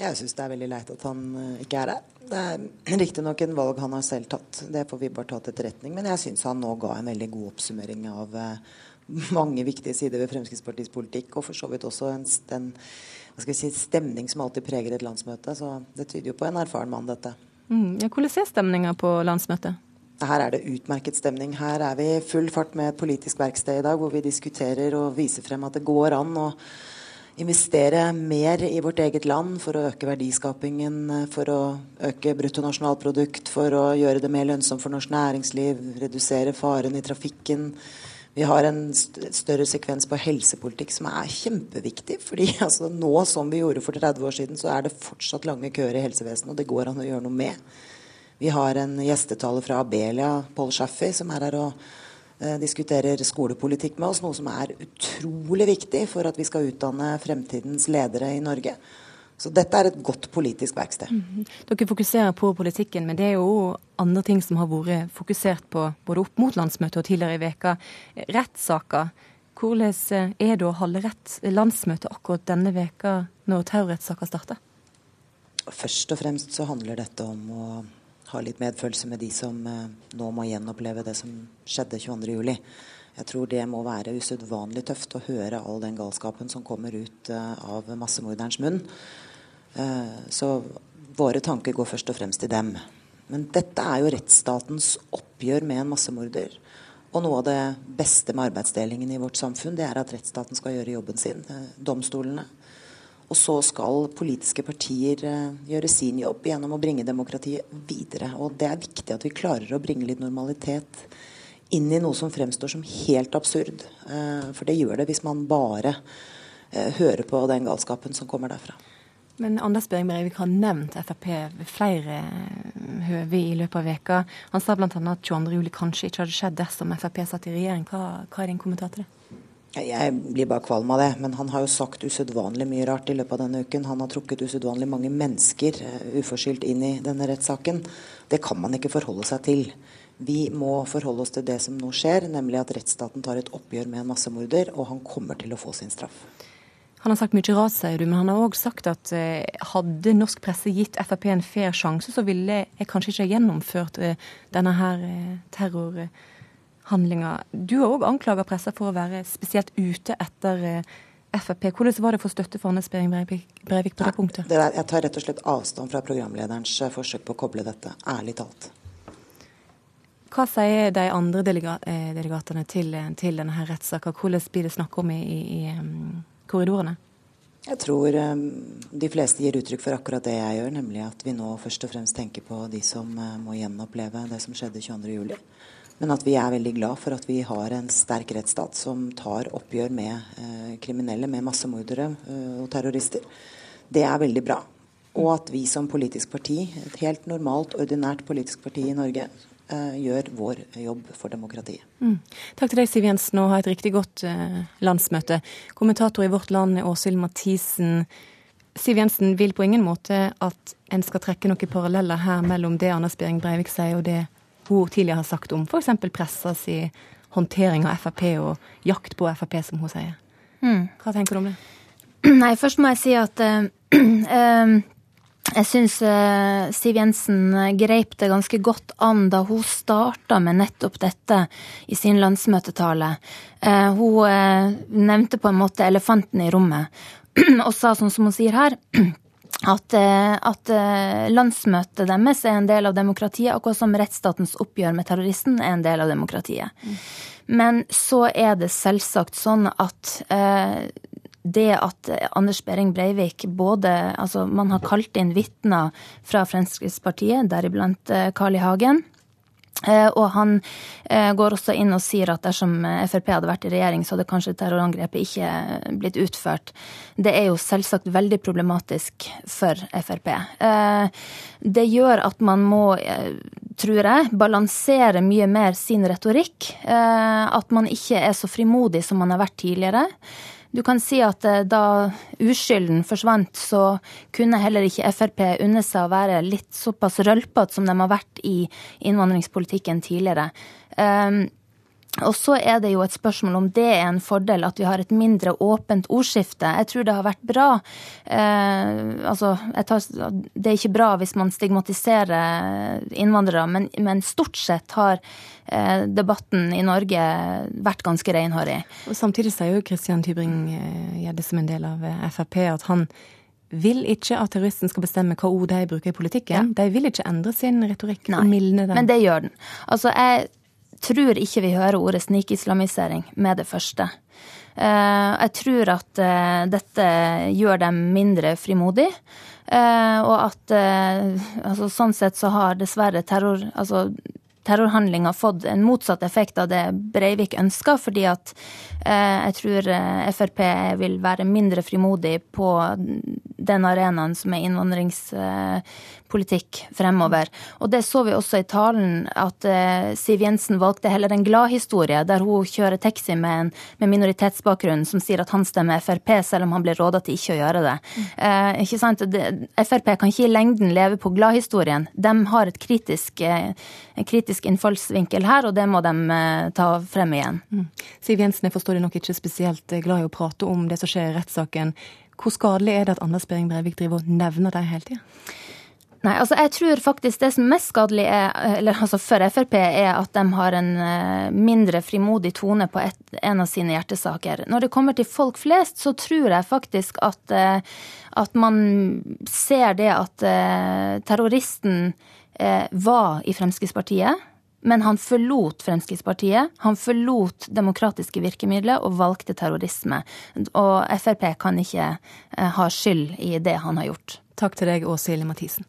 Jeg syns det er veldig leit at han eh, ikke er her. Det er riktignok en valg han har selv tatt, det får vi bare ta til etterretning. Men jeg syns han nå ga en veldig god oppsummering av eh, mange viktige sider ved Fremskrittspartiets politikk, og for så vidt også en, en si, stemning som alltid preger et landsmøte. Så det tyder jo på en erfaren mann, dette. Mm, ja, hvordan er stemninga på landsmøtet? Her er det utmerket stemning. Her er vi i full fart med et politisk verksted i dag, hvor vi diskuterer og viser frem at det går an å investere mer i vårt eget land for å øke verdiskapingen, for å øke bruttonasjonalprodukt, for å gjøre det mer lønnsomt for norsk næringsliv, redusere faren i trafikken vi har en større sekvens på helsepolitikk som er kjempeviktig. fordi altså, nå som vi gjorde for 30 år siden, så er det fortsatt lange køer i helsevesenet, og det går an å gjøre noe med. Vi har en gjestetaler fra Abelia, Paul Shaffi, som er her og eh, diskuterer skolepolitikk med oss. Noe som er utrolig viktig for at vi skal utdanne fremtidens ledere i Norge. Så dette er et godt politisk verksted. Mm. Dere fokuserer på politikken, men det er jo andre ting som har vært fokusert på både opp mot landsmøtet og tidligere i veka. Rettssaker. Hvordan er det å holde rett landsmøte akkurat denne veka når terrorrettssaker starter? Først og fremst så handler dette om å ha litt medfølelse med de som eh, nå må gjenoppleve det som skjedde 22.07. Jeg tror det må være usedvanlig tøft å høre all den galskapen som kommer ut eh, av massemorderens munn. Eh, så våre tanker går først og fremst til dem. Men dette er jo rettsstatens oppgjør med en massemorder. Og noe av det beste med arbeidsdelingen i vårt samfunn, det er at rettsstaten skal gjøre jobben sin. Eh, domstolene. Og så skal politiske partier eh, gjøre sin jobb gjennom å bringe demokratiet videre. Og det er viktig at vi klarer å bringe litt normalitet inn i noe som fremstår som helt absurd. For det gjør det hvis man bare hører på den galskapen som kommer derfra. Men Anders Behring Breivik har nevnt Frp ved flere høve i løpet av veka. Han sa bl.a. at 22.07 kanskje ikke hadde skjedd dersom Frp satt i regjering. Hva, hva er din kommentar til det? Jeg blir bare kvalm av det, men han har jo sagt usedvanlig mye rart i løpet av denne uken. Han har trukket usedvanlig mange mennesker uh, uforskyldt inn i denne rettssaken. Det kan man ikke forholde seg til. Vi må forholde oss til det som nå skjer, nemlig at rettsstaten tar et oppgjør med en massemorder, og han kommer til å få sin straff. Han har sagt mye rart, sier du, men han har òg sagt at eh, hadde norsk presse gitt Frp en fair sjanse, så ville jeg kanskje ikke gjennomført eh, denne her eh, terrorhandlinga. Du har òg anklaga pressa for å være spesielt ute etter Frp. Hvordan var det for støtte for Anders Behring Breivik på det punktet? Det der, jeg tar rett og slett avstand fra programlederens forsøk på å koble dette, ærlig talt. Hva sier de andre delegatene til, til denne rettssaken? Hvordan blir det snakk om i, i korridorene? Jeg tror um, de fleste gir uttrykk for akkurat det jeg gjør, nemlig at vi nå først og fremst tenker på de som uh, må gjenoppleve det som skjedde 22.07. Men at vi er veldig glad for at vi har en sterk rettsstat som tar oppgjør med uh, kriminelle, med massemordere uh, og terrorister. Det er veldig bra. Og at vi som politisk parti, et helt normalt, ordinært politisk parti i Norge, Eh, gjør vår jobb for demokratiet. Mm. Takk til deg, Siv Jensen, og ha et riktig godt uh, landsmøte. Kommentator i Vårt Land, Åshild Mathisen. Siv Jensen vil på ingen måte at en skal trekke noen paralleller her mellom det Anders Behring Breivik sier, og det hun tidligere har sagt om f.eks. pressas i håndtering av Frp og jakt på Frp, som hun sier. Mm. Hva tenker du om det? Nei, først må jeg si at uh, uh, jeg syns eh, Siv Jensen eh, greip det ganske godt an da hun starta med nettopp dette i sin landsmøtetale. Eh, hun nevnte på en måte elefanten i rommet, og sa sånn som hun sier her. At, at, landsmøtet deres er en del av demokratiet, akkurat som rettsstatens oppgjør med terroristen er en del av demokratiet. Mm. Men så er det selvsagt sånn at eh, det at Anders Behring Breivik både Altså, man har kalt inn vitner fra Fremskrittspartiet, deriblant eh, Carl I. Hagen. Eh, og han eh, går også inn og sier at dersom Frp hadde vært i regjering, så hadde kanskje terrorangrepet ikke blitt utført. Det er jo selvsagt veldig problematisk for Frp. Det gjør at man må, tror jeg, balansere mye mer sin retorikk. At man ikke er så frimodig som man har vært tidligere. Du kan si at eh, da uskylden forsvant, så kunne heller ikke Frp unne seg å være litt såpass rølpete som de har vært i innvandringspolitikken tidligere. Um, og så er det jo et spørsmål om det er en fordel at vi har et mindre åpent ordskifte. Jeg tror det har vært bra. Eh, altså, tar, det er ikke bra hvis man stigmatiserer innvandrere, men, men stort sett har eh, debatten i Norge vært ganske renhårig. Og Samtidig sier jo Christian Tybring-Gjedde som en del av eh, Frp at han vil ikke at terroristen skal bestemme hva ord de bruker i politikken. Ja. De vil ikke endre sin retorikk Nei, og mildne den. Men det gjør den. Altså, jeg tror ikke vi hører ordet snikislamisering med det første. Eh, jeg tror at eh, dette gjør dem mindre frimodige. Eh, og at altså, sånn sett så har dessverre terror, altså, terrorhandlinga fått en motsatt effekt av det Breivik ønska, fordi at jeg tror Frp vil være mindre frimodig på den arenaen som er innvandringspolitikk fremover. Og det så vi også i talen, at eh, Siv Jensen valgte heller en gladhistorie, der hun kjører taxi med en med minoritetsbakgrunn som sier at han stemmer Frp, selv om han blir råda til ikke å gjøre det. Eh, ikke sant? Det, Frp kan ikke i lengden leve på gladhistorien. De har et kritisk, uh, en kritisk innfallsvinkel her, og det må de ta frem igjen. Mm. Siv Jensen, jeg forstår deg nok ikke spesielt glad i å prate om det som skjer i rettssaken. Hvor skadelig er det at Anders Behring Breivik driver og nevner det hele tida? Nei, altså jeg tror faktisk det som er mest skadelig er, eller altså for Frp, er at de har en eh, mindre frimodig tone på et, en av sine hjertesaker. Når det kommer til folk flest, så tror jeg faktisk at, eh, at man ser det at eh, terroristen var i Fremskrittspartiet. Men han forlot Fremskrittspartiet, han forlot demokratiske virkemidler og valgte terrorisme. Og Frp kan ikke ha skyld i det han har gjort. Takk til deg, Åse Mathisen.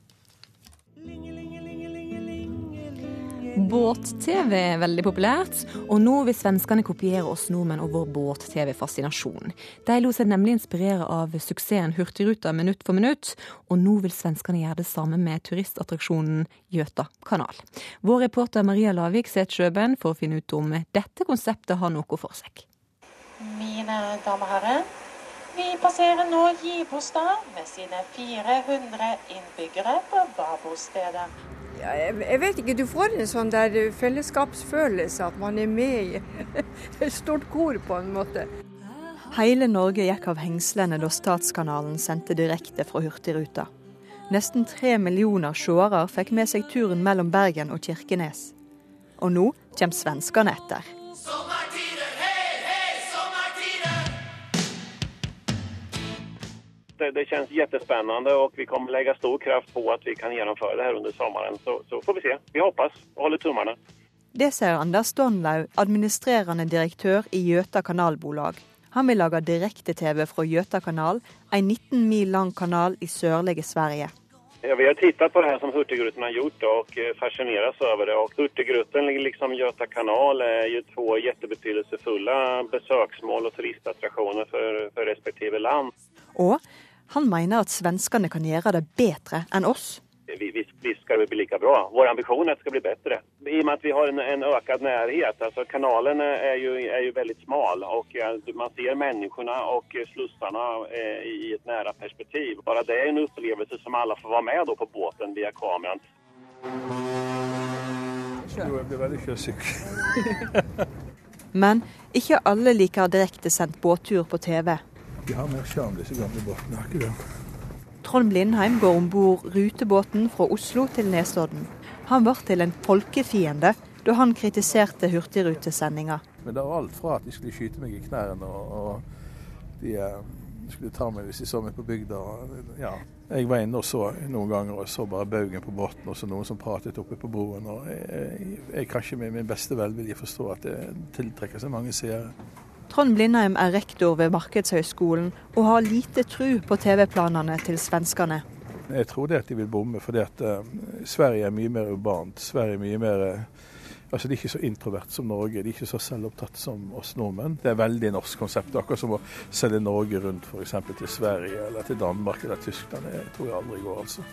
Båt-TV er veldig populært, og nå vil svenskene kopiere oss nordmenn og vår båt-TV-fascinasjon. De lot seg nemlig inspirere av suksessen Hurtigruta minutt for minutt, og nå vil svenskene gjøre det samme med turistattraksjonen Gjøta kanal. Vår reporter Maria Lavik setter Sjøben for å finne ut om dette konseptet har noe for seg. Mine damer og herrer, vi passerer nå Gibostad med sine 400 innbyggere på Babostedet jeg vet ikke, du får en sånn der fellesskapsfølelse, at man er med i et stort kor på en måte. Hele Norge gikk av hengslene da Statskanalen sendte direkte fra Hurtigruta. Nesten tre millioner seere fikk med seg turen mellom Bergen og Kirkenes. Og nå kommer svenskene etter. Det, det känns jättespännande och vi kommer lägga stor kraft på att vi kan genomföra det här under sommaren. Så, så får vi se. Vi hoppas och håller tummarna. Det sier Anders Donlaug, administrerende direktør i Gjøta kanalbolag. Han vil lage direkte-TV fra Götakanal, en 19 mil lang kanal i sørlige Sverige. Ja, vi har tittat på det här som Hurtigruten har gjort och fascineres over över det. Och Hurtigruten, liksom Göta kanal, är ju två jättebetydelsefulla besöksmål och turistattraktioner för, för respektive land. Og han mener at svenskene kan gjøre det bedre enn oss. Vi, visst ska det bli like bra. Vår ambisjon er at det skal bli bedre. I og med at vi har en, en økt nærhet. Altså, kanalen er jo, er jo, veldig smal og man ser menneskene og slussene eh, i et nære perspektiv. Bare det er en opplevelse som alle får være med då på båten via kameran. Jo, jeg blir veldig sjøsyk. Men ikke alle liker direktesendt båttur på TV. De har mer sjarm, disse gamle båtene. Har ikke det? Trond Blindheim går om bord rutebåten fra Oslo til Nesodden. Han ble til en folkefiende da han kritiserte hurtigrutesendinga. Men det var alt fra at de skulle skyte meg i knærne, og, og de eh, skulle ta meg hvis de så meg på bygda. Ja. Jeg var inne og så noen ganger og så bare baugen på båten og så noen som pratet oppe på broen. og Jeg, jeg, jeg kan ikke med min beste velvilje forstå at det tiltrekker seg mange seere. Trond Blindheim er rektor ved Markedshøgskolen og har lite tru på TV-planene til svenskene. Jeg tror det at de vil bomme, fordi at uh, Sverige er mye mer urbant. Sverige er mye mer uh, Altså, De er ikke så introvert som Norge, de er ikke så selvopptatt som oss nordmenn. Det er veldig norsk konsept. Akkurat som å selge Norge rundt f.eks. til Sverige eller til Danmark eller Tyskland. Det tror jeg aldri går, altså.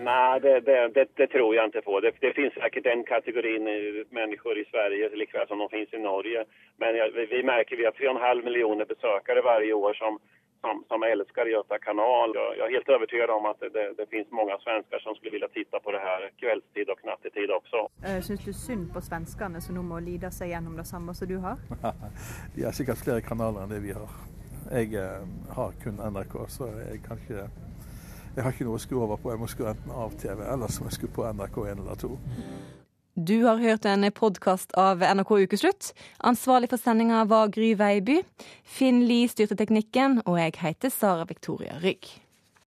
Nej, det, det, det, det, tror jag inte på. Det, det finns säkert den kategorin människor i Sverige likväl som de finns i Norge. Men jag, vi, vi märker vi har 3,5 miljoner besökare varje år som, som, som älskar Göta kanal. Jag, jag är helt övertygad om att det, det, finns många svenskar som skulle vilja titta på det här kvällstid och nattetid också. Uh, Syns du synd på svenskene som nå må lide seg gjennom det samme som du har? De har sikkert flere kanaler enn det vi har. Jeg uh, har kun NRK, så jeg kan ikke jeg har ikke noe å skru over på. Jeg må skru enten av TV, eller så jeg skru på NRK1 eller 2. Du har hørt en podkast av NRK Ukeslutt. Ansvarlig for sendinga var Gry Veiby. Finn Lie styrte teknikken, og jeg heter Sara Victoria Rygg.